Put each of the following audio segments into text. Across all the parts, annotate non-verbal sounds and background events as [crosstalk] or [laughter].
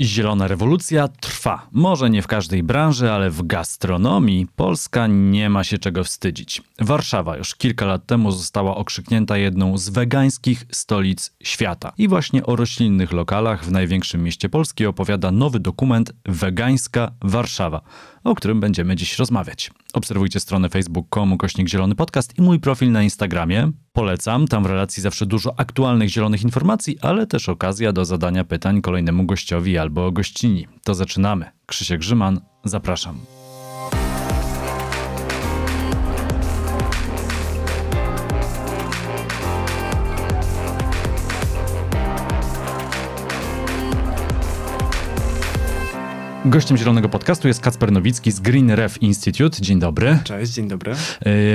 Zielona rewolucja trwa. Może nie w każdej branży, ale w gastronomii Polska nie ma się czego wstydzić. Warszawa już kilka lat temu została okrzyknięta jedną z wegańskich stolic świata. I właśnie o roślinnych lokalach w największym mieście Polski opowiada nowy dokument Wegańska Warszawa, o którym będziemy dziś rozmawiać. Obserwujcie stronę facebook.com kośnik zielony podcast i mój profil na Instagramie. Polecam, tam w relacji zawsze dużo aktualnych zielonych informacji, ale też okazja do zadania pytań kolejnemu gościowi albo gościni. To zaczynamy. Krzysiek Grzyman, zapraszam. Gościem Zielonego Podcastu jest Kacper Nowicki z Green Ref Institute. Dzień dobry. Cześć, dzień dobry.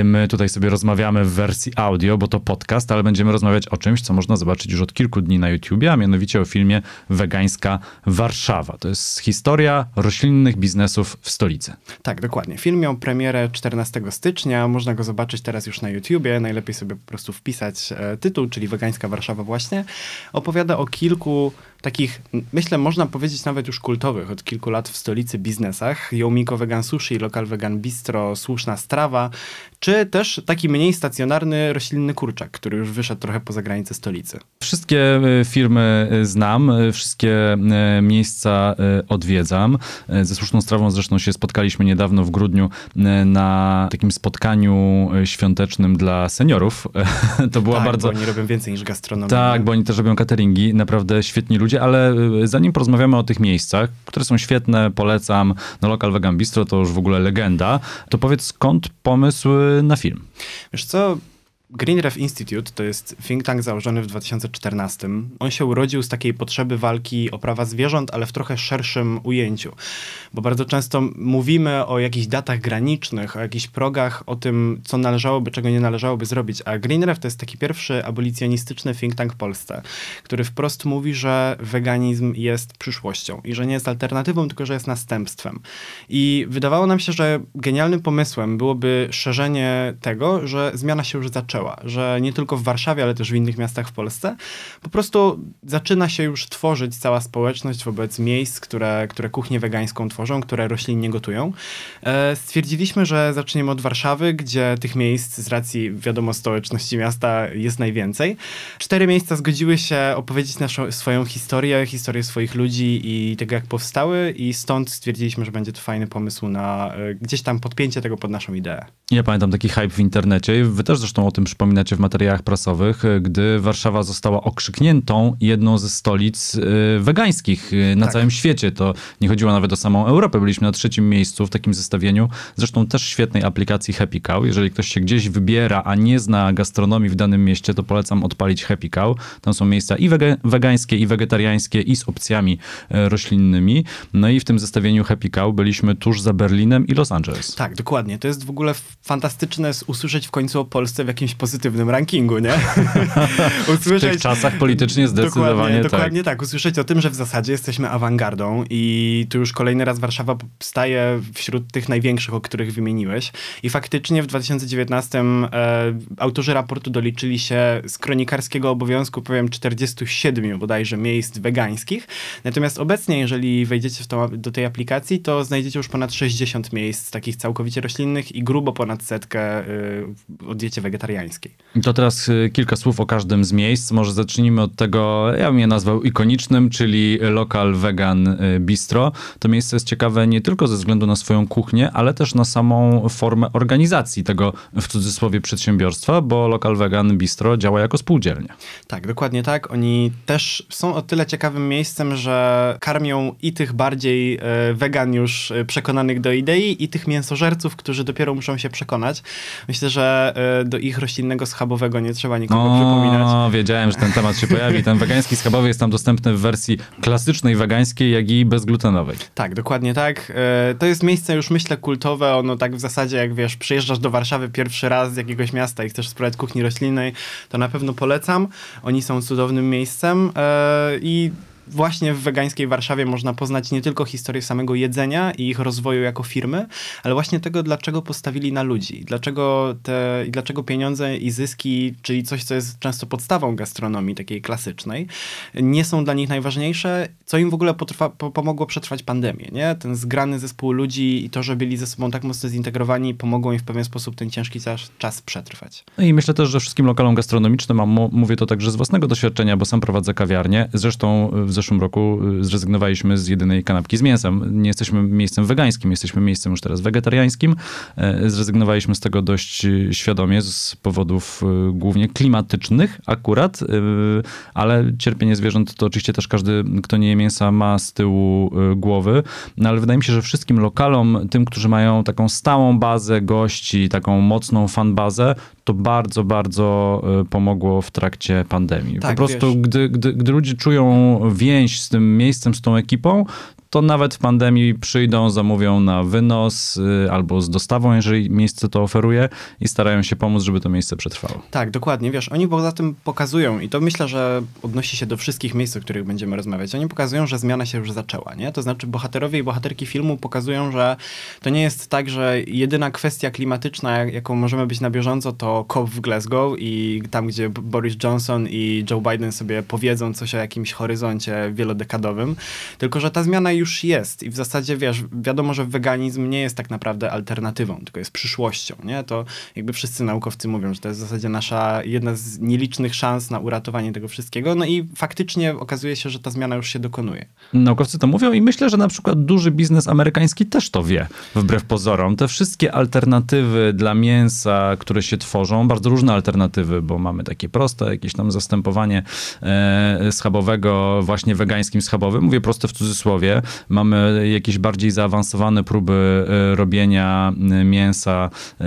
My tutaj sobie rozmawiamy w wersji audio, bo to podcast, ale będziemy rozmawiać o czymś, co można zobaczyć już od kilku dni na YouTubie, a mianowicie o filmie Wegańska Warszawa. To jest historia roślinnych biznesów w stolicy. Tak, dokładnie. Film miał premierę 14 stycznia, można go zobaczyć teraz już na YouTubie. Najlepiej sobie po prostu wpisać e, tytuł, czyli Wegańska Warszawa właśnie. Opowiada o kilku takich, myślę, można powiedzieć nawet już kultowych od kilku lat w stolicy biznesach. Yomiko Vegan Sushi, Lokal Vegan Bistro, Słuszna Strawa, czy też taki mniej stacjonarny roślinny kurczak, który już wyszedł trochę poza granice stolicy. Wszystkie y, firmy y, znam, y, wszystkie miejsca odwiedzam. Ze Słuszną Strawą zresztą się spotkaliśmy niedawno w grudniu na takim spotkaniu świątecznym dla seniorów. [laughs] To była tak, bardzo... bo oni robią więcej niż gastronomia. Tak, bo oni też robią cateringi, naprawdę świetni ludzie, ale zanim porozmawiamy o tych miejscach, które są świetne, polecam, no Local Vegan Bistro to już w ogóle legenda, to powiedz skąd pomysł na film? Wiesz co, Green Ref Institute to jest think tank założony w 2014. On się urodził z takiej potrzeby walki o prawa zwierząt, ale w trochę szerszym ujęciu. Bo bardzo często mówimy o jakichś datach granicznych, o jakichś progach, o tym, co należałoby, czego nie należałoby zrobić. A Green Ref to jest taki pierwszy abolicjonistyczny think tank w Polsce, który wprost mówi, że weganizm jest przyszłością i że nie jest alternatywą, tylko że jest następstwem. I wydawało nam się, że genialnym pomysłem byłoby szerzenie tego, że zmiana się już zaczęła, że nie tylko w Warszawie, ale też w innych miastach w Polsce po prostu zaczyna się już tworzyć cała społeczność wobec miejsc, które, które kuchnię wegańską tworzą, które roślinnie gotują. E, stwierdziliśmy, że zaczniemy od Warszawy, gdzie tych miejsc z racji, wiadomo, stołeczności miasta jest najwięcej. Cztery miejsca zgodziły się opowiedzieć naszą, swoją historię, historię swoich ludzi i tego, jak powstały i stąd stwierdziliśmy, że będzie to fajny pomysł na e, gdzieś tam podpięcie tego pod naszą ideę. Ja pamiętam taki hype w internecie, wy też zresztą o tym przypominacie w materiałach prasowych, y, gdy Warszawa została okrzykniętą jedną ze stolic y, wegańskich y, na Tak. całym świecie. To nie chodziło nawet o samą Europę, byliśmy na trzecim miejscu w takim zestawieniu, zresztą też świetnej aplikacji Happy Cow. Jeżeli ktoś się gdzieś wybiera, a nie zna gastronomii w danym mieście, to polecam odpalić Happy Cow. Tam są miejsca i wege- wegańskie, i wegetariańskie, i z opcjami e, roślinnymi. No i w tym zestawieniu Happy Cow byliśmy tuż za Berlinem i Los Angeles. Tak, dokładnie. To jest w ogóle fantastyczne usłyszeć w końcu o Polsce w jakimś pozytywnym rankingu, nie? [laughs] W tych czasach politycznie zdecydowanie dokładnie, tak. Dokładnie tak. Usłyszeć o tym, że w zasadzie jesteśmy awangardą i tu już kolejny raz Warszawa staje wśród tych największych, o których wymieniłeś. I faktycznie w 2019 e, autorzy raportu doliczyli się z kronikarskiego obowiązku, powiem, 47 bodajże miejsc wegańskich. Natomiast obecnie, jeżeli wejdziecie do tej aplikacji, to znajdziecie już ponad 60 miejsc takich całkowicie roślinnych i grubo ponad setkę y, o diecie To teraz y, kilka słów o każdym z miejsc. Może zacznijmy od tego, ja bym je nazwał ikonicznym, czyli Local Vegan y, Bistro. To miejsce jest ciekawe nie tylko ze względu na swoją kuchnię, ale też na samą formę organizacji tego w cudzysłowie przedsiębiorstwa, bo Local Vegan Bistro działa jako spółdzielnia. Tak, dokładnie tak. Oni też są o tyle ciekawym miejscem, że karmią i tych bardziej e, wegan już przekonanych do idei, i tych mięsożerców, którzy dopiero muszą się przekonać. Myślę, że do ich roślinnego schabowego nie trzeba nikogo przypominać. O, wiedziałem, że ten temat się pojawi. Ten wegański schabowy jest tam dostępny w wersji klasycznej wegańskiej, jak i bezglutenowej. Tak, dokładnie tak. E, To jest miejsce już myślę kultowe, ono tak w zasadzie jak wiesz, przyjeżdżasz do Warszawy pierwszy raz z jakiegoś miasta i chcesz spróbować kuchni roślinnej, to na pewno polecam. Oni są cudownym miejscem e, i właśnie w wegańskiej Warszawie można poznać nie tylko historię samego jedzenia i ich rozwoju jako firmy, ale właśnie tego, dlaczego postawili na ludzi, dlaczego, te, dlaczego pieniądze i zyski, czyli coś, co jest często podstawą gastronomii takiej klasycznej, nie są dla nich najważniejsze, co im w ogóle potrwa, po, pomogło przetrwać pandemię, nie? Ten zgrany zespół ludzi i to, że byli ze sobą tak mocno zintegrowani, pomogło im w pewien sposób ten ciężki czas, czas przetrwać. No i myślę też, że wszystkim lokalom gastronomicznym, a mówię to także z własnego doświadczenia, bo sam prowadzę kawiarnię. Zresztą w zeszłym roku y, zrezygnowaliśmy z jedynej kanapki z mięsem. Nie jesteśmy miejscem wegańskim, jesteśmy miejscem już teraz wegetariańskim. E, zrezygnowaliśmy z tego dość y, świadomie z powodów y, głównie klimatycznych akurat, ale cierpienie zwierząt to oczywiście też każdy, kto nie je mięsa, ma z tyłu głowy. No ale wydaje mi się, że wszystkim lokalom, tym, którzy mają taką stałą bazę gości, taką mocną fanbazę, to bardzo, bardzo pomogło w trakcie pandemii. Tak, po prostu, gdy, gdy, gdy ludzie czują więź z tym miejscem, z tą ekipą, to nawet w pandemii przyjdą, zamówią na wynos y, albo z dostawą, jeżeli miejsce to oferuje i starają się pomóc, żeby to miejsce przetrwało. Tak, dokładnie. Wiesz, oni poza tym pokazują i to myślę, że odnosi się do wszystkich miejsc, o których będziemy rozmawiać. Oni pokazują, że zmiana się już zaczęła, nie? To znaczy bohaterowie i bohaterki filmu pokazują, że to nie jest tak, że jedyna kwestia klimatyczna, jaką możemy być na bieżąco, to COP w Glasgow i tam, gdzie Boris Johnson i Joe Biden sobie powiedzą coś o jakimś horyzoncie wielodekadowym, tylko że ta zmiana już jest i w zasadzie, wiesz, wiadomo, że weganizm nie jest tak naprawdę alternatywą, tylko jest przyszłością, nie? To jakby wszyscy naukowcy mówią, że to jest w zasadzie nasza jedna z nielicznych szans na uratowanie tego wszystkiego, no i faktycznie okazuje się, że ta zmiana już się dokonuje. Naukowcy to mówią i myślę, że na przykład duży biznes amerykański też to wie, wbrew pozorom. Te wszystkie alternatywy dla mięsa, które się tworzą, bardzo różne alternatywy, bo mamy takie proste, jakieś tam zastępowanie e, schabowego właśnie wegańskim schabowym, mówię proste w cudzysłowie, Mamy jakieś bardziej zaawansowane próby e, robienia e, mięsa e,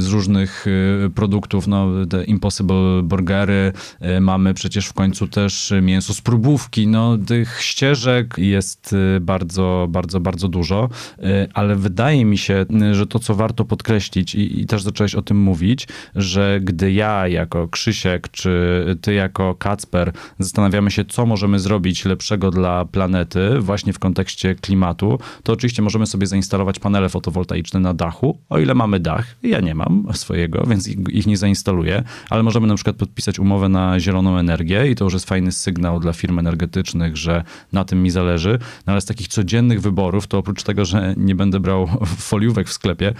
z różnych produktów, no te Impossible Burgery, mamy przecież w końcu też mięso z próbówki, no tych ścieżek jest bardzo, bardzo, bardzo dużo, ale wydaje mi się, że to, co warto podkreślić i, i też zacząłeś o tym mówić, że gdy ja jako Krzysiek, czy ty jako Kacper zastanawiamy się, co możemy zrobić lepszego dla planety właśnie w kontekście kontekście klimatu, to oczywiście możemy sobie zainstalować panele fotowoltaiczne na dachu, o ile mamy dach. Ja nie mam swojego, więc ich nie zainstaluję, ale możemy na przykład podpisać umowę na zieloną energię i to już jest fajny sygnał dla firm energetycznych, że na tym mi zależy. No ale z takich codziennych wyborów, to oprócz tego, że nie będę brał [laughs] foliówek w sklepie,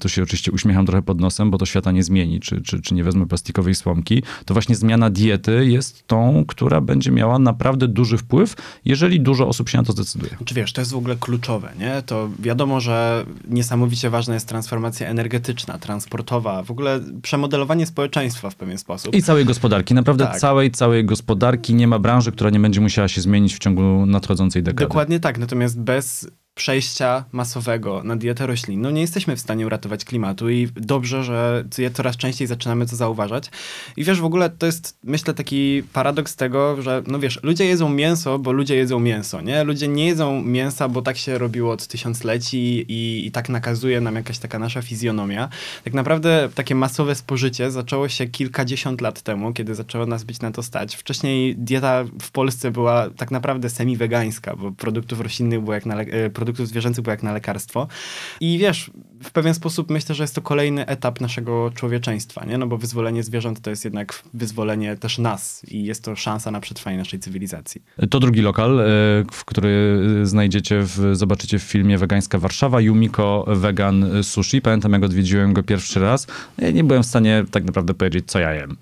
to się oczywiście uśmiecham trochę pod nosem, bo to świata nie zmieni, czy, czy, czy nie wezmę plastikowej słomki, to właśnie zmiana diety jest tą, która będzie miała naprawdę duży wpływ, jeżeli dużo osób się na to zdecyduje. Czy wiesz, to jest w ogóle kluczowe, nie? To wiadomo, że niesamowicie ważna jest transformacja energetyczna, transportowa, w ogóle przemodelowanie społeczeństwa w pewien sposób. I całej gospodarki. Naprawdę tak. całej, całej gospodarki. Nie ma branży, która nie będzie musiała się zmienić w ciągu nadchodzącej dekady. Dokładnie tak. Natomiast bez przejścia masowego na dietę roślinną nie jesteśmy w stanie uratować klimatu i dobrze, że coraz częściej zaczynamy to zauważać. I wiesz, w ogóle to jest, myślę, taki paradoks tego, że no wiesz, ludzie jedzą mięso, bo ludzie jedzą mięso, nie? Ludzie nie jedzą mięsa, bo tak się robiło od tysiącleci i, i tak nakazuje nam jakaś taka nasza fizjonomia. Tak naprawdę takie masowe spożycie zaczęło się kilkadziesiąt lat temu, kiedy zaczęło nas być na to stać. Wcześniej dieta w Polsce była tak naprawdę semi-wegańska, bo produktów roślinnych było jak na e, produktów zwierzęcych było jak na lekarstwo. I wiesz, w pewien sposób myślę, że jest to kolejny etap naszego człowieczeństwa, nie? No bo wyzwolenie zwierząt to jest jednak wyzwolenie też nas i jest to szansa na przetrwanie naszej cywilizacji. To drugi lokal, e, w który znajdziecie, w, zobaczycie w filmie Wegańska Warszawa, Yumiko Vegan Sushi. Pamiętam, jak odwiedziłem go pierwszy raz. Ja nie byłem w stanie tak naprawdę powiedzieć, co ja jem.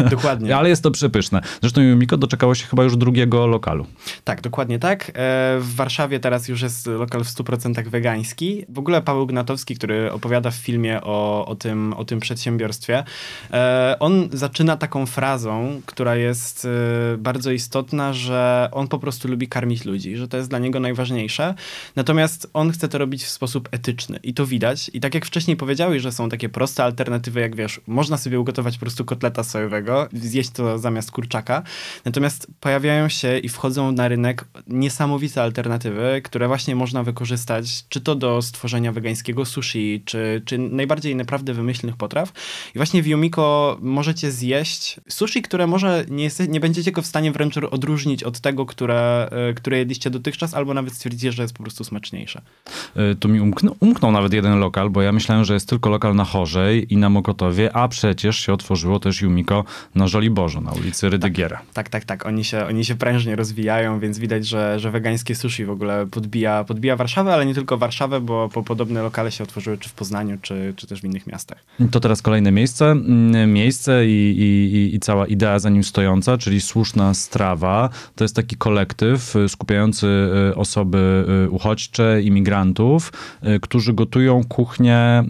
[laughs] Dokładnie. Ale jest to przepyszne. Zresztą Yumiko doczekało się chyba już drugiego lokalu. Tak, dokładnie tak. E, w Warszawie teraz już jest lokal w 100% wegański. W ogóle Paweł Gnatowski, który opowiada w filmie o, o, tym, o tym przedsiębiorstwie, e, on zaczyna taką frazą, która jest e, bardzo istotna, że on po prostu lubi karmić ludzi, że to jest dla niego najważniejsze. Natomiast on chce to robić w sposób etyczny i to widać. I tak jak wcześniej powiedziałeś, że są takie proste alternatywy, jak wiesz, można sobie ugotować po prostu kotleta sojowego, zjeść to zamiast kurczaka. Natomiast pojawiają się i wchodzą na rynek niesamowite alternatywy, które właśnie można wykorzystać, czy to do stworzenia wegańskiego sushi, czy, czy najbardziej naprawdę wymyślnych potraw. I właśnie w Yumiko możecie zjeść sushi, które może nie, jest, nie będziecie go w stanie wręcz odróżnić od tego, które, e, które jedliście dotychczas, albo nawet stwierdzicie, że jest po prostu smaczniejsze. E, tu mi umknął, umknął nawet jeden lokal, bo ja myślałem, że jest tylko lokal na Chorzej i na Mokotowie, a przecież się otworzyło też Yumiko na Żoliborzu, na ulicy Rydygiera. Tak, tak, tak. Oni się, oni się prężnie rozwijają, więc widać, że, że wegańskie sushi w ogóle podbija, podbija Warszawę, ale nie tylko Warszawę, bo po podobne lokale się otworzyły czy w Poznaniu, czy, czy też w innych miastach. To teraz kolejne miejsce. Mm, miejsce i, i, i cała idea za nim stojąca, czyli słuszna strawa. To jest taki kolektyw y, skupiający y, osoby y, uchodźcze, imigrantów, którzy gotują kuchnię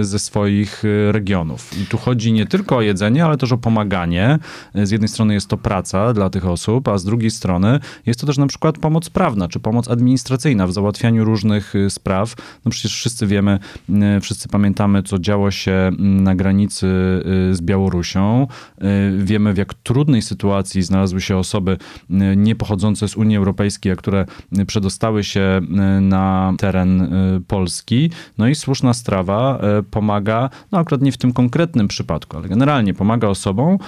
ze swoich regionów. I tu chodzi nie tylko o jedzenie, ale też o pomaganie. Z jednej strony jest to praca dla tych osób, a z drugiej strony jest to też na przykład pomoc prawna, czy pomoc administracyjna w załatwianiu różnych spraw. No przecież wszyscy wiemy, wszyscy pamiętamy, co działo się na granicy z Białorusią. Wiemy, w jak trudnej sytuacji znalazły się osoby nie pochodzące z Unii Europejskiej, a które przedostały się na teren Polski. No i słuszna strawa pomaga, no akurat nie w tym konkretnym przypadku, ale generalnie pomaga osobom,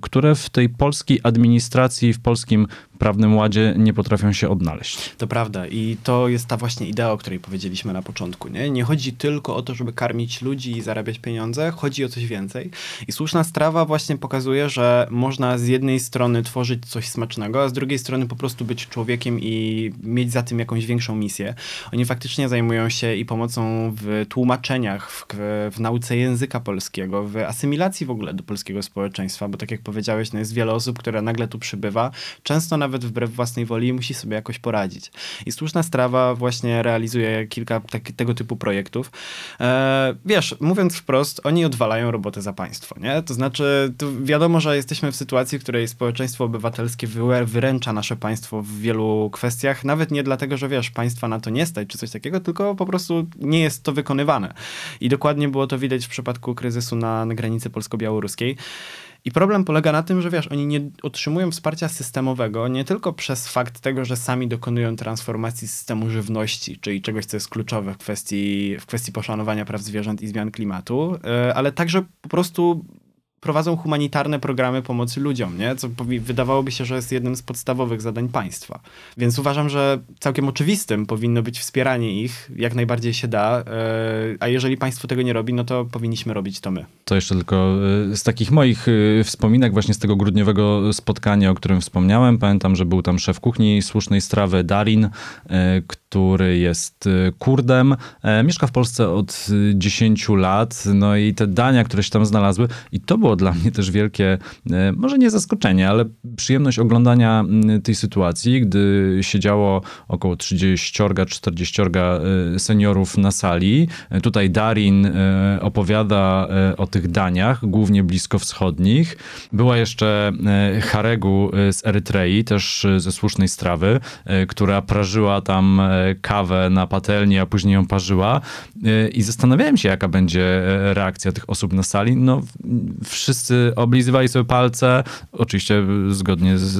które w tej polskiej administracji, w polskim prawnym ładzie nie potrafią się odnaleźć. To prawda i to jest ta właśnie idea, o której powiedzieliśmy na początku. Nie, nie chodzi tylko o to, żeby karmić ludzi i zarabiać pieniądze, chodzi o coś więcej. I słuszna strawa właśnie pokazuje, że można z jednej strony tworzyć coś smacznego, a z drugiej strony po prostu być człowiekiem i mieć za tym jakąś większą misję. Oni faktycznie zajmują się i pomocą w tłumaczeniach, w, w nauce języka polskiego, w asymilacji w ogóle do polskiego społeczeństwa, bo tak jak powiedziałeś, no jest wiele osób, które nagle tu przybywa, często nawet nawet wbrew własnej woli musi sobie jakoś poradzić. I Słuszna Strawa właśnie realizuje kilka tak, tego typu projektów. E, wiesz, mówiąc wprost, oni odwalają robotę za państwo, nie? To znaczy, to wiadomo, że jesteśmy w sytuacji, w której społeczeństwo obywatelskie wyręcza nasze państwo w wielu kwestiach, nawet nie dlatego, że wiesz, państwa na to nie stać czy coś takiego, tylko po prostu nie jest to wykonywane. I dokładnie było to widać w przypadku kryzysu na, na granicy polsko-białoruskiej. I problem polega na tym, że wiesz, oni nie otrzymują wsparcia systemowego nie tylko przez fakt tego, że sami dokonują transformacji systemu żywności, czyli czegoś, co jest kluczowe w kwestii, w kwestii poszanowania praw zwierząt i zmian klimatu, e, ale także po prostu prowadzą humanitarne programy pomocy ludziom, nie? co wydawałoby się, że jest jednym z podstawowych zadań państwa. Więc uważam, że całkiem oczywistym powinno być wspieranie ich, jak najbardziej się da, e, a jeżeli państwo tego nie robi, no to powinniśmy robić to my. To jeszcze tylko e, z takich moich e, wspominek właśnie z tego grudniowego spotkania, o którym wspomniałem, pamiętam, że był tam szef kuchni słusznej strawy Darin, który jest Kurdem, mieszka w Polsce od 10 lat, no i te dania, które się tam znalazły i to było dla mnie też wielkie, e, może nie zaskoczenie, ale przyjemność oglądania tej sytuacji, gdy siedziało około 30-40 e, seniorów na sali. E, tutaj Darin opowiada o tych daniach, głównie bliskowschodnich. Była jeszcze Haregu z Erytrei, też ze słusznej strawy, która prażyła tam kawę na patelni, a później ją parzyła. I zastanawiałem się, jaka będzie reakcja tych osób na sali. No, wszyscy oblizywali sobie palce, oczywiście zgodnie z,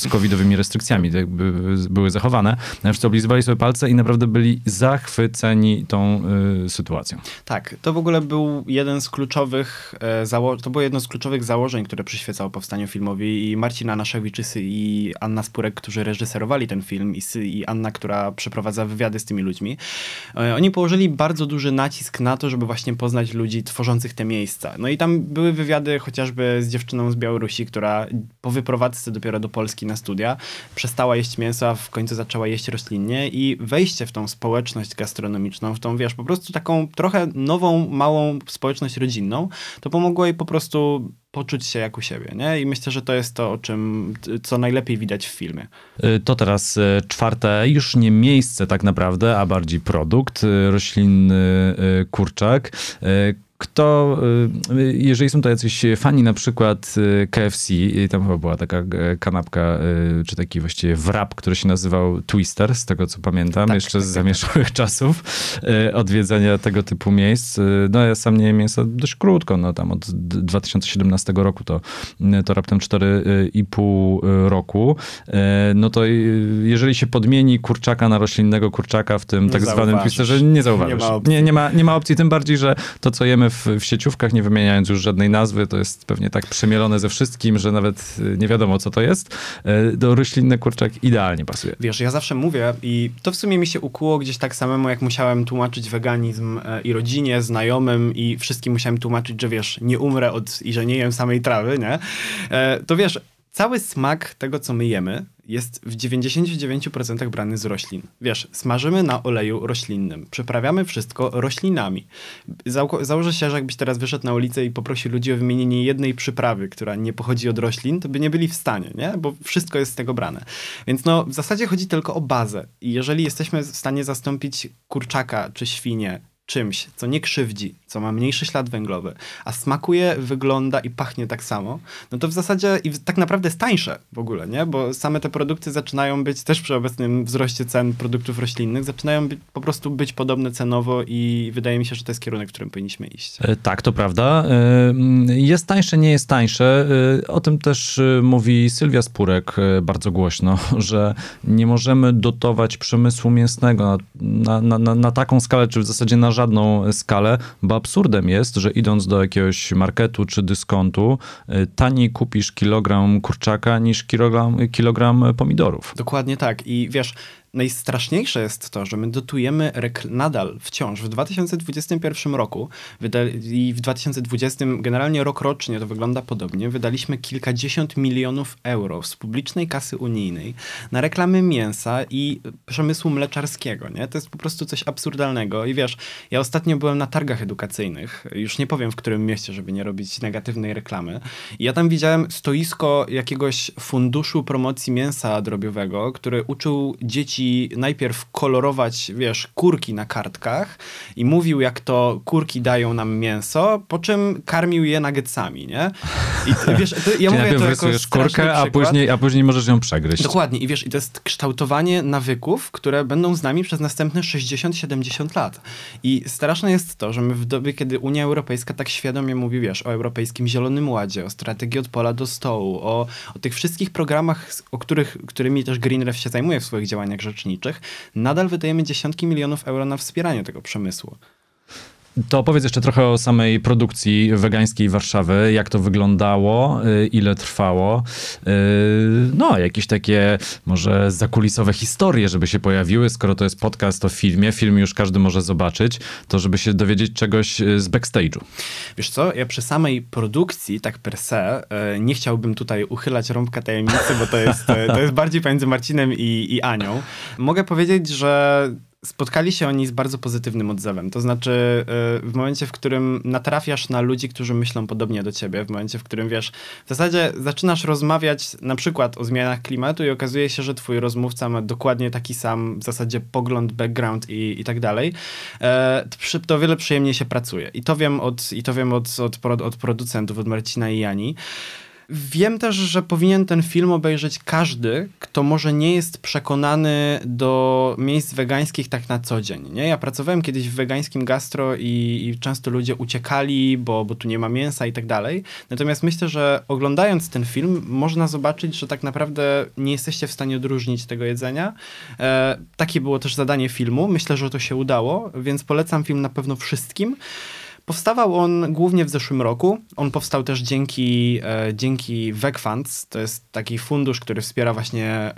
z covidowymi restrykcjami, tak by, były zachowane, wszyscy oblizywali sobie palce i naprawdę byli zachwyceni tą y, sytuacją. Tak, to w ogóle był jeden z kluczowych, e, zało- to było jedno z kluczowych założeń, które przyświecało powstaniu filmowi i Marcin Anaszewicz i Anna Spurek, którzy reżyserowali ten film i, i Anna, która przeprowadza wywiady z tymi ludźmi, e, oni położyli bardzo duży nacisk na to, żeby właśnie poznać ludzi tworzących te miejsca. No i tam były wywiady chociażby z dziewczyną z Białorusi, która po wyprowadzce dopiero do Polski na studia przestała jeść mięso, a w końcu zaczęła jeść roślinnie i wejście w tą społeczność gastronomiczną, w tą, wiesz, po prostu taką trochę nową, małą społeczność rodzinną, to pomogło jej po prostu poczuć się jak u siebie, nie? I myślę, że to jest to, o czym, co najlepiej widać w filmie. Y, to teraz y, czwarte, już nie miejsce tak naprawdę, a bardziej produkt, y, roślinny kurczak kto, y, jeżeli są to jacyś fani na przykład y, KFC, i tam chyba była taka kanapka, y, czy taki właściwie wrap, który się nazywał Twister, z tego co pamiętam, Tak, jeszcze tak, z tak, zamieszłych [laughs] czasów e, odwiedzania tego typu miejsc. Y, No ja sam nie jem mięsa dość krótko, no tam od d- 2017 roku to, to raptem 4,5 roku. No to y, jeżeli się podmieni kurczaka na roślinnego kurczaka w tym tak zwanym zauważysz. twisterze, nie zauważysz. Nie ma opcji. Nie, nie, ma, nie ma opcji, tym bardziej, że to, co jemy w, w sieciówkach, nie wymieniając już żadnej nazwy, to jest pewnie tak przemielone ze wszystkim, że nawet y, nie wiadomo, co to jest. E, Do roślinny kurczak idealnie pasuje. Wiesz, ja zawsze mówię i to w sumie mi się ukuło gdzieś tak samemu, jak musiałem tłumaczyć weganizm e, i rodzinie, znajomym i wszystkim musiałem tłumaczyć, że wiesz, nie umrę od i że nie jem samej trawy, nie? E, To wiesz, cały smak tego, co my jemy, jest w 99% brany z roślin. Wiesz, smażymy na oleju roślinnym, przyprawiamy wszystko roślinami. Zał- założę się, że jakbyś teraz wyszedł na ulicę i poprosił ludzi o wymienienie jednej przyprawy, która nie pochodzi od roślin, to by nie byli w stanie, nie? Bo wszystko jest z tego brane. Więc no, w zasadzie chodzi tylko o bazę. I jeżeli jesteśmy w stanie zastąpić kurczaka czy świnię czymś, co nie krzywdzi, co ma mniejszy ślad węglowy, a smakuje, wygląda i pachnie tak samo, no to w zasadzie i tak naprawdę jest tańsze w ogóle, nie? Bo same te produkty zaczynają być też przy obecnym wzroście cen produktów roślinnych, zaczynają być, po prostu być podobne cenowo i wydaje mi się, że to jest kierunek, w którym powinniśmy iść. E, Tak, to prawda. E, mm, Jest tańsze, nie jest tańsze. E, O tym też mówi Sylwia Spurek bardzo głośno, [laughs] że nie możemy dotować przemysłu mięsnego na, na, na, na taką skalę, czy w zasadzie na żadną skalę, bo absurdem jest, że idąc do jakiegoś marketu czy dyskontu, e, taniej kupisz kilogram kurczaka niż kilogram, kilogram pomidorów. Dokładnie tak. I wiesz, najstraszniejsze jest to, że my dotujemy nadal wciąż w 2021 roku i w 2020 generalnie rok rocznie to wygląda podobnie. Wydaliśmy kilkadziesiąt milionów euro z publicznej kasy unijnej na reklamy mięsa i przemysłu mleczarskiego. Nie? To jest po prostu coś absurdalnego. I wiesz, ja ostatnio byłem na targach edukacyjnych, już nie powiem w którym mieście, żeby nie robić negatywnej reklamy. I ja tam widziałem stoisko jakiegoś funduszu promocji mięsa drobiowego, który uczył dzieci najpierw kolorować, wiesz, kurki na kartkach i mówił, jak to kurki dają nam mięso, po czym karmił je nuggetsami, nie? I wiesz, to, ja mówię najpierw to rysujesz kurkę, a później, a później możesz ją przegryźć. Dokładnie. I wiesz, i to jest kształtowanie nawyków, które będą z nami przez następne 60-70 lat. I straszne jest to, że my w dobie, kiedy Unia Europejska tak świadomie mówi, wiesz, o Europejskim Zielonym Ładzie, o strategii od pola do stołu, o, o tych wszystkich programach, o których, którymi też Greenref się zajmuje w swoich działaniach rzeczniczych, nadal wydajemy dziesiątki milionów euro na wspieranie tego przemysłu. To opowiedz jeszcze trochę o samej produkcji wegańskiej Warszawy, jak to wyglądało, y, ile trwało. Y, No, jakieś takie może zakulisowe historie, żeby się pojawiły, skoro to jest podcast o filmie, film już każdy może zobaczyć, to żeby się dowiedzieć czegoś y, z backstage'u. Wiesz co, ja przy samej produkcji, tak per se, nie chciałbym tutaj uchylać rąbka tajemnicy, bo to jest, to jest bardziej pomiędzy Marcinem i, i Anią. Mogę powiedzieć, że spotkali się oni z bardzo pozytywnym odzewem. To znaczy, e, w momencie, w którym natrafiasz na ludzi, którzy myślą podobnie do ciebie, w momencie, w którym wiesz, w zasadzie zaczynasz rozmawiać na przykład o zmianach klimatu i okazuje się, że twój rozmówca ma dokładnie taki sam w zasadzie pogląd, background i, i tak dalej, e, to, o wiele przyjemniej się pracuje. I to wiem od, i to wiem od, od, od producentów, od Marcina i Jani. Wiem też, że powinien ten film obejrzeć każdy, kto może nie jest przekonany do miejsc wegańskich tak na co dzień. Nie? Ja pracowałem kiedyś w wegańskim gastro i, i często ludzie uciekali, bo, bo tu nie ma mięsa i tak dalej. Natomiast myślę, że oglądając ten film, można zobaczyć, że tak naprawdę nie jesteście w stanie odróżnić tego jedzenia. E, takie było też zadanie filmu. Myślę, że to się udało, więc polecam film na pewno wszystkim. Powstawał on głównie w zeszłym roku. On powstał też dzięki, e, dzięki VegFunds. To jest taki fundusz, który wspiera właśnie e,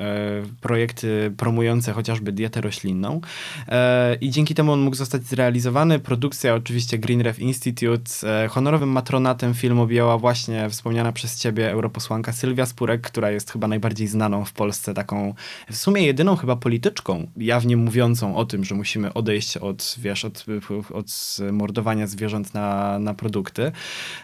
projekty promujące chociażby dietę roślinną. E, I dzięki temu on mógł zostać zrealizowany. Produkcja oczywiście Greenref Institute. E, honorowym matronatem filmu objęła właśnie wspomniana przez ciebie europosłanka Sylwia Spurek, która jest chyba najbardziej znaną w Polsce taką, w sumie jedyną chyba polityczką, jawnie mówiącą o tym, że musimy odejść od, wiesz, od, od mordowania zwierząt zwierząt na, na produkty.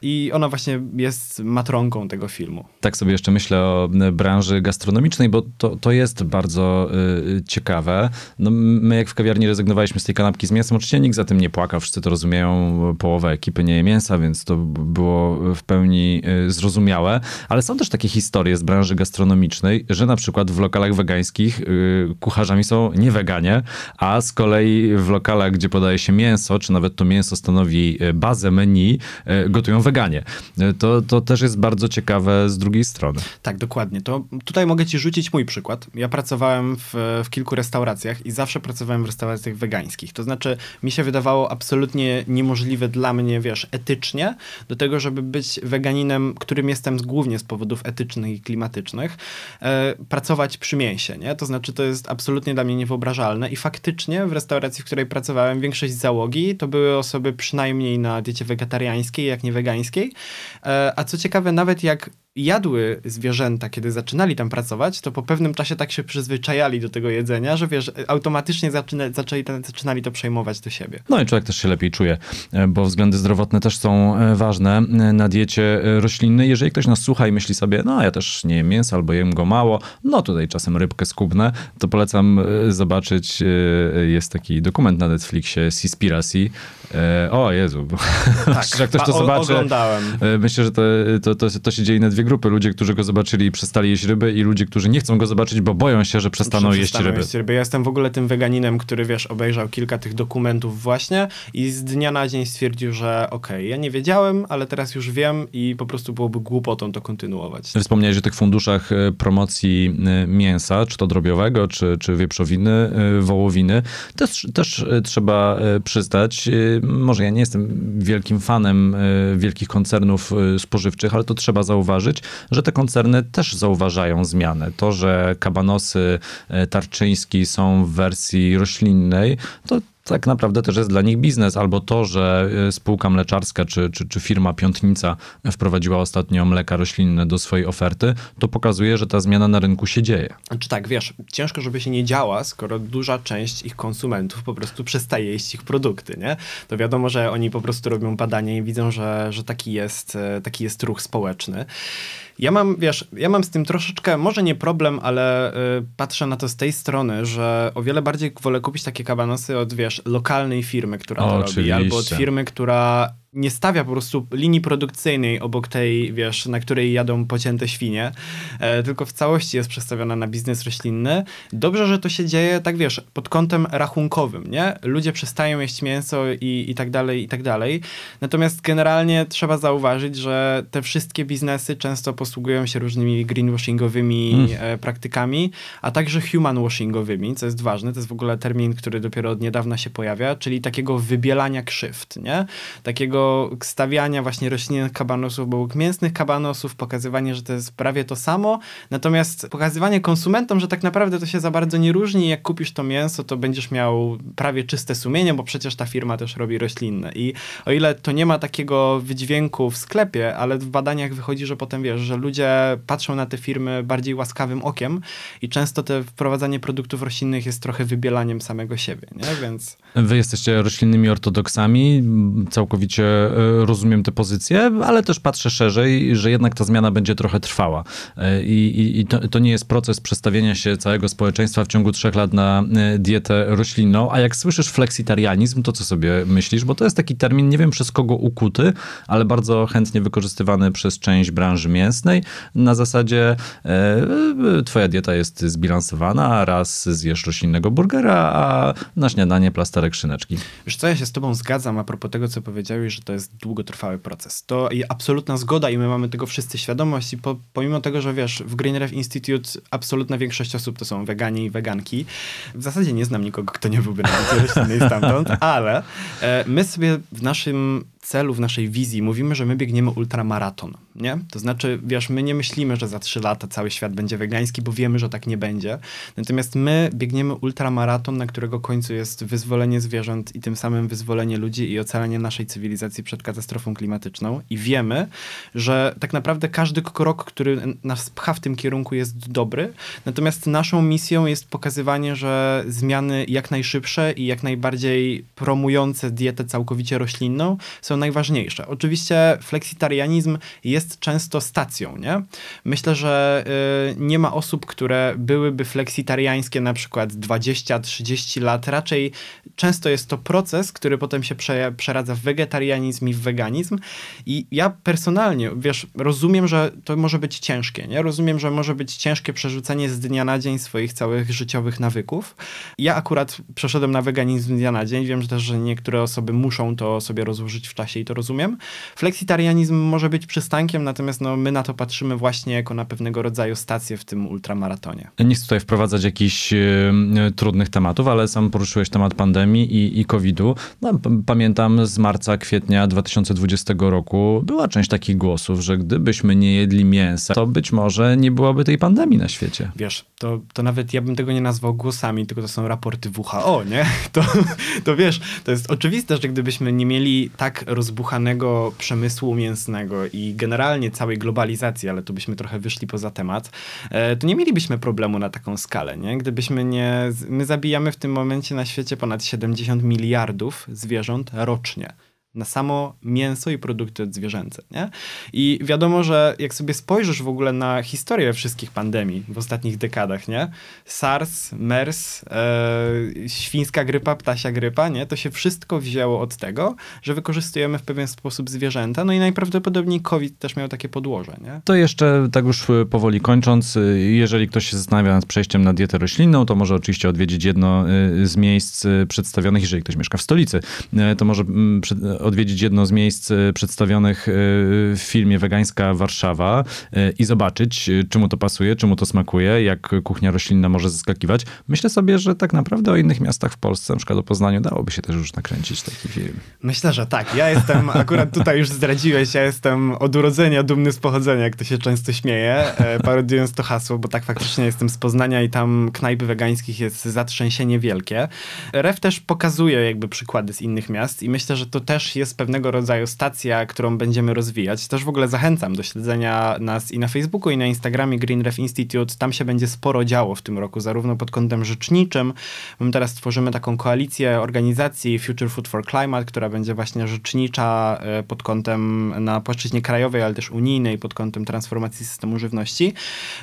I ona właśnie jest matronką tego filmu. Tak sobie jeszcze myślę o branży gastronomicznej, bo to, to jest bardzo y, ciekawe. No, my jak w kawiarni rezygnowaliśmy z tej kanapki z mięsem, oczywiście nikt za tym nie płakał, wszyscy to rozumieją, połowa ekipy nie je mięsa, więc to było w pełni y, zrozumiałe. Ale są też takie historie z branży gastronomicznej, że na przykład w lokalach wegańskich y, kucharzami są nie weganie, a z kolei w lokalach, gdzie podaje się mięso, czy nawet to mięso stanowi y, bazę menu, y, gotują weganie. Y, To, to też jest bardzo ciekawe z drugiej strony. Tak, dokładnie. To tutaj mogę ci rzucić mój przykład. Ja pracowałem w, w kilku restauracjach i zawsze pracowałem w restauracjach wegańskich. To znaczy, mi się wydawało absolutnie niemożliwe dla mnie, wiesz, etycznie, do tego, żeby być weganinem, którym jestem głównie z powodów etycznych i klimatycznych, e, pracować przy mięsie, nie? To znaczy, to jest absolutnie dla mnie niewyobrażalne i faktycznie w restauracji, w której pracowałem, większość załogi to były osoby przynajmniej na diecie wegetariańskiej, jak nie wegańskiej. E, a co ciekawe, nawet jak jadły zwierzęta, kiedy zaczynali tam pracować, to po pewnym czasie tak się przyzwyczajali do tego jedzenia, że wiesz, automatycznie zaczyna, zaczęli, zaczynali to przejmować do siebie. No i człowiek też się lepiej czuje, e, bo względy zdrowotne też są e, ważne e, na diecie roślinnej. Jeżeli ktoś nas słucha i myśli sobie, no ja też nie jem mięsa albo jem go mało, no tutaj czasem rybkę skubnę, to polecam zobaczyć, jest taki dokument na Netflixie, Seaspiracy. O Jezu, [laughs] tak, jak ktoś to zobaczy, Oglądałem. Myślę, że to, to, to, to się dzieje na dwie grupy. Ludzie, którzy go zobaczyli i przestali jeść ryby i ludzie, którzy nie chcą go zobaczyć, bo boją się, że przestaną Że jeść przestaną ryby. jeść ryby. Ja jestem w ogóle tym weganinem, który, wiesz, obejrzał kilka tych dokumentów właśnie i z dnia na dzień stwierdził, że okej, ja nie wiedziałem, ale teraz już wiem i po prostu byłoby głupotą to kontynuować. Wspomniałeś o tych funduszach e, promocji e, mięsa, czy to drobiowego, czy, czy wieprzowiny, e, wołowiny. Też, też trzeba przyznać, e, może ja nie jestem wielkim fanem wielkich koncernów spożywczych, ale to trzeba zauważyć, że te koncerny też zauważają zmianę. To, że kabanosy e, tarczyński są w wersji roślinnej, to tak naprawdę też jest dla nich biznes, albo to, że y, spółka mleczarska czy, czy, czy firma Piątnica wprowadziła ostatnio mleka roślinne do swojej oferty, to pokazuje, że ta zmiana na rynku się dzieje. Znaczy tak, wiesz, ciężko, żeby się nie działa, skoro duża część ich konsumentów po prostu przestaje jeść ich produkty, nie? To wiadomo, że oni po prostu robią badania i widzą, że, że taki, jest, e, taki jest ruch społeczny. Ja mam, wiesz, ja mam z tym troszeczkę, może nie problem, ale y, patrzę na to z tej strony, że o wiele bardziej wolę kupić takie kabanosy od, wiesz, lokalnej firmy, która to robi, albo od firmy, która nie stawia po prostu linii produkcyjnej obok tej, wiesz, na której jadą pocięte świnie, e, tylko w całości jest przestawiona na biznes roślinny. Dobrze, że to się dzieje, tak wiesz, pod kątem rachunkowym, nie? Ludzie przestają jeść mięso i, i tak dalej, i tak dalej. Natomiast generalnie trzeba zauważyć, że te wszystkie biznesy często posługują się różnymi greenwashingowymi Mm. e, praktykami, a także humanwashingowymi, co jest ważne. To jest w ogóle termin, który dopiero od niedawna się pojawia, czyli takiego wybielania krzywd, nie? Takiego stawiania właśnie roślinnych kabanosów obok mięsnych kabanosów, pokazywanie, że to jest prawie to samo, natomiast pokazywanie konsumentom, że tak naprawdę to się za bardzo nie różni. Jak kupisz to mięso, to będziesz miał prawie czyste sumienie, bo przecież ta firma też robi roślinne. I o ile to nie ma takiego wydźwięku w sklepie, ale w badaniach wychodzi, że potem wiesz, że ludzie patrzą na te firmy bardziej łaskawym okiem i często te wprowadzanie produktów roślinnych jest trochę wybielaniem samego siebie, nie? Więc Wy jesteście roślinnymi ortodoksami, całkowicie rozumiem te pozycje, ale też patrzę szerzej, że jednak ta zmiana będzie trochę trwała. E, I, i, to, to nie jest proces przestawienia się całego społeczeństwa w ciągu trzech lat na e, dietę roślinną. A jak słyszysz flexitarianizm, to co sobie myślisz? Bo to jest taki termin, nie wiem przez kogo ukuty, ale bardzo chętnie wykorzystywany przez część branży mięsnej. Na zasadzie e, e, twoja dieta jest zbilansowana, raz zjesz roślinnego burgera, a na śniadanie plasterek szyneczki. Wiesz co, ja się z tobą zgadzam a propos tego, co powiedziałeś, że to jest długotrwały proces. To absolutna zgoda i my mamy tego wszyscy świadomość i po, pomimo tego, że wiesz, w Green Ref Institute absolutna większość osób to są weganie i weganki. W zasadzie nie znam nikogo, kto nie byłby na [laughs] roślinnej stamtąd, ale e, my sobie w naszym celu, w naszej wizji mówimy, że my biegniemy ultramaraton, nie? To znaczy, wiesz, my nie myślimy, że za trzy lata cały świat będzie wegański, bo wiemy, że tak nie będzie. Natomiast my biegniemy ultramaraton, na którego końcu jest wyzwolenie zwierząt i tym samym wyzwolenie ludzi i ocalenie naszej cywilizacji przed katastrofą klimatyczną. I wiemy, że tak naprawdę każdy krok, który nas pcha w tym kierunku jest dobry. Natomiast naszą misją jest pokazywanie, że zmiany jak najszybsze i jak najbardziej promujące dietę całkowicie roślinną są najważniejsze. Oczywiście fleksitarianizm jest często stacją, nie? Myślę, że y, nie ma osób, które byłyby fleksitariańskie na przykład 20-30 lat. Raczej często jest to proces, który potem się prze, przeradza w wegetarianizm i w weganizm. I ja personalnie, wiesz, rozumiem, że to może być ciężkie, nie? Rozumiem, że może być ciężkie przerzucenie z dnia na dzień swoich całych życiowych nawyków. Ja akurat przeszedłem na weganizm z dnia na dzień. Wiem że też, że niektóre osoby muszą to sobie rozłożyć w czasie i to rozumiem. Fleksitarianizm może być przystankiem, natomiast no, my na to patrzymy właśnie jako na pewnego rodzaju stację w tym ultramaratonie. Nie chcę tutaj wprowadzać jakichś y, trudnych tematów, ale sam poruszyłeś temat pandemii i, i COVID-u. No, pamiętam z marca, kwietnia 2020 roku była część takich głosów, że gdybyśmy nie jedli mięsa, to być może nie byłoby tej pandemii na świecie. Wiesz, to, to nawet ja bym tego nie nazwał głosami, tylko to są raporty WHO, nie? [laughs] To, to wiesz, to jest oczywiste, że gdybyśmy nie mieli tak rozbuchanego przemysłu mięsnego i generalnie całej globalizacji, ale tu byśmy trochę wyszli poza temat, e, to nie mielibyśmy problemu na taką skalę, nie? Gdybyśmy nie... My zabijamy w tym momencie na świecie ponad 70 miliardów zwierząt rocznie na samo mięso i produkty odzwierzęce. Nie? I wiadomo, że jak sobie spojrzysz w ogóle na historię wszystkich pandemii w ostatnich dekadach, nie? SARS, MERS, e, świńska grypa, ptasia grypa, nie? to się wszystko wzięło od tego, że wykorzystujemy w pewien sposób zwierzęta, no i najprawdopodobniej COVID też miał takie podłoże. Nie? To jeszcze tak już e, powoli kończąc, e, jeżeli ktoś się zastanawia nad przejściem na dietę roślinną, to może oczywiście odwiedzić jedno e, z miejsc przedstawionych, jeżeli ktoś mieszka w stolicy, to może odwiedzić jedno z miejsc e, przedstawionych e, w filmie Wegańska Warszawa e, i zobaczyć, czy mu to pasuje, czy mu to smakuje, jak kuchnia roślinna może zaskakiwać. Myślę sobie, że tak naprawdę o innych miastach w Polsce, na przykład o Poznaniu, dałoby się też już nakręcić taki film. Myślę, że tak. Ja jestem, [laughs] akurat tutaj już zdradziłeś, ja jestem od urodzenia dumny z pochodzenia, jak to się często śmieje, parodiując to hasło, bo tak faktycznie jestem z Poznania i tam knajpy wegańskich jest zatrzęsienie wielkie. Ref też pokazuje jakby przykłady z innych miast i myślę, że to też jest pewnego rodzaju stacja, którą będziemy rozwijać. Też w ogóle zachęcam do śledzenia nas i na Facebooku, i na Instagramie Green Ref Institute. Tam się będzie sporo działo w tym roku, zarówno pod kątem rzeczniczym. My teraz tworzymy taką koalicję organizacji Future Food for Climate, która będzie właśnie rzecznicza e, pod kątem na płaszczyźnie krajowej, ale też unijnej, pod kątem transformacji systemu żywności.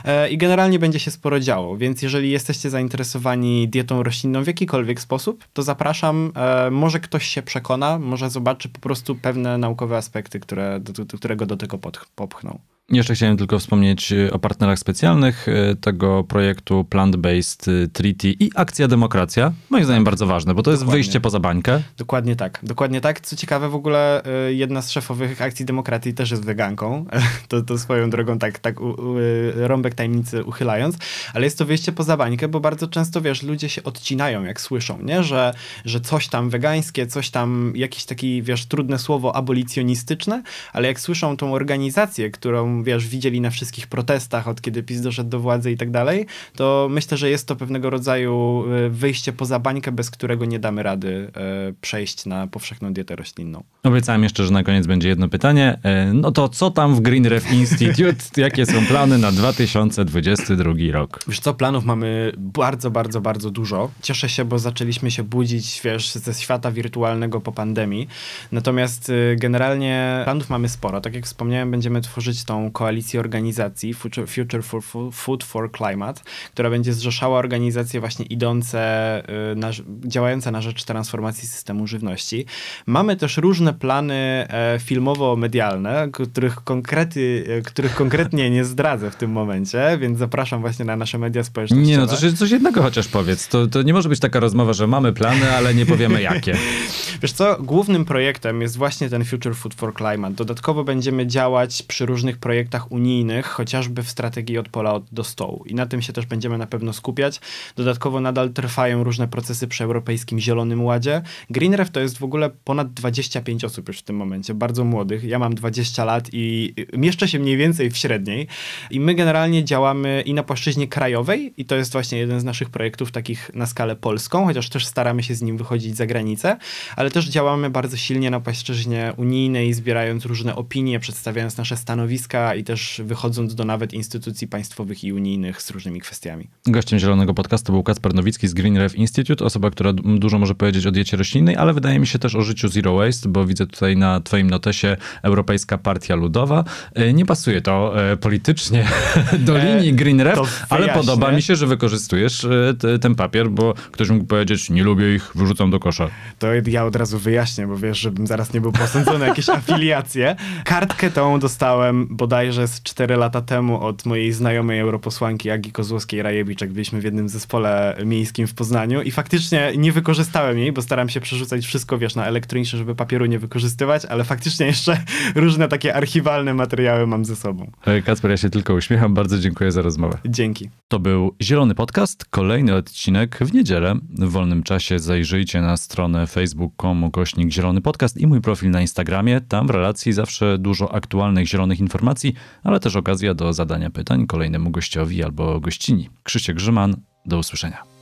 E, I generalnie będzie się sporo działo, więc jeżeli jesteście zainteresowani dietą roślinną w jakikolwiek sposób, to zapraszam. E, może ktoś się przekona, może zobaczy po prostu pewne naukowe aspekty, które, do, do, którego do tego popchną. Jeszcze chciałem tylko wspomnieć y, o partnerach specjalnych y, tego projektu Plant-Based y, Treaty i Akcja Demokracja. Moim zdaniem bardzo ważne, bo to jest wyjście poza bańkę. Dokładnie tak. Dokładnie tak. Co ciekawe, w ogóle jedna z szefowych Akcji Demokracji też jest weganką. [laughs] To, to swoją drogą tak, tak u, u, rąbek tajemnicy uchylając. Ale jest to wyjście poza bańkę, bo bardzo często, wiesz, ludzie się odcinają, jak słyszą, nie? Że, że coś tam wegańskie, coś tam, jakiś taki, wiesz, trudne słowo abolicjonistyczne, ale jak słyszą tą organizację, którą wiesz, widzieli na wszystkich protestach, od kiedy PiS doszedł do władzy i tak dalej, to myślę, że jest to pewnego rodzaju e, wyjście poza bańkę, bez którego nie damy rady e, przejść na powszechną dietę roślinną. Obiecałem jeszcze, że na koniec będzie jedno pytanie. E, no to co tam w Green Ref Institute? [laughs] Jakie są plany na 2022 rok? Wiesz co, planów mamy bardzo, bardzo, bardzo dużo. Cieszę się, bo zaczęliśmy się budzić, wiesz, ze świata wirtualnego po pandemii. Natomiast generalnie planów mamy sporo. Tak jak wspomniałem, będziemy tworzyć tą koalicję organizacji Future for Food for Climate, która będzie zrzeszała organizacje właśnie idące, y, na, działające na rzecz transformacji systemu żywności. Mamy też różne plany e, filmowo-medialne, których, konkrety, e, których konkretnie nie zdradzę w tym momencie, więc zapraszam właśnie na nasze media społecznościowe. Nie no, coś, coś jednego chociaż powiedz. To, to nie może być taka rozmowa, że mamy plany, ale nie powiemy jakie. [laughs] Wiesz co, głównym projektem jest właśnie ten Future Food for Climate. Dodatkowo będziemy działać przy różnych projektach projektach unijnych, chociażby w strategii od pola do stołu. I na tym się też będziemy na pewno skupiać. Dodatkowo nadal trwają różne procesy przy Europejskim Zielonym Ładzie. GreenRef to jest w ogóle ponad 25 osób już w tym momencie, bardzo młodych. Ja mam 20 lat i mieszczę się mniej więcej w średniej. I my generalnie działamy i na płaszczyźnie krajowej, i to jest właśnie jeden z naszych projektów takich na skalę polską, chociaż też staramy się z nim wychodzić za granicę, ale też działamy bardzo silnie na płaszczyźnie unijnej, zbierając różne opinie, przedstawiając nasze stanowiska i też wychodząc do nawet instytucji państwowych i unijnych z różnymi kwestiami. Gościem Zielonego Podcastu był Kacper Nowicki z Green Reef Institute, osoba, która dużo może powiedzieć o diecie roślinnej, ale wydaje mi się też o życiu Zero Waste, bo widzę tutaj na twoim notesie Europejska Partia Ludowa. E, Nie pasuje to e, politycznie [laughs] do linii Green Ref, to ale podoba mi się, że wykorzystujesz e, ten papier, bo ktoś mógł powiedzieć, nie lubię ich, wyrzucam do kosza. To ja od razu wyjaśnię, bo wiesz, żebym zaraz nie był posądzony o jakieś [laughs] afiliacje. Kartkę tą dostałem bodajże z 4 lata temu od mojej znajomej europosłanki Agi Kozłowskiej-Rajewicz, jak byliśmy w jednym zespole miejskim w Poznaniu i faktycznie nie wykorzystałem jej, bo staram się przerzucać wszystko, wiesz, na elektronicznie, żeby papieru nie wykorzystywać, ale faktycznie jeszcze [laughs] różne takie archiwalne materiały mam ze sobą. Kacper, ja się tylko uśmiecham, bardzo dziękuję za rozmowę. Dzięki. To był Zielony Podcast, kolejny odcinek w niedzielę. W wolnym czasie zajrzyjcie na stronę facebook.com gośnik Zielony Podcast i mój profil na Instagramie. Tam w relacji zawsze dużo aktualnych zielonych informacji, ale też okazja do zadania pytań kolejnemu gościowi albo gościni. Krzysiek Grzyman, do usłyszenia.